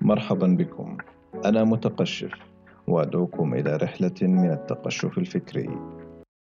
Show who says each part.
Speaker 1: مرحبا بكم. أنا متقشف وأدعوكم إلى رحلة من التقشف الفكري.